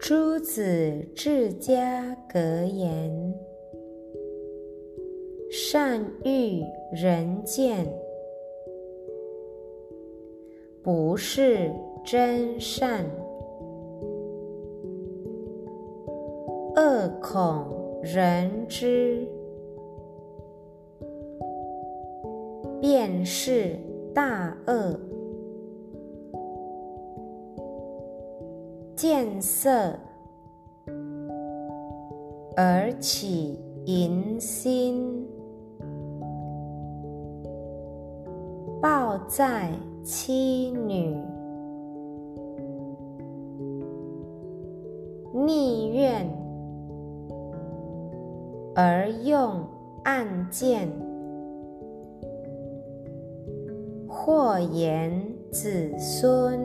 诸子治家格言：善欲人见，不是真善；恶恐人知，便是大恶。见色而起淫心，暴在妻女，逆愿而用暗箭，祸延子孙。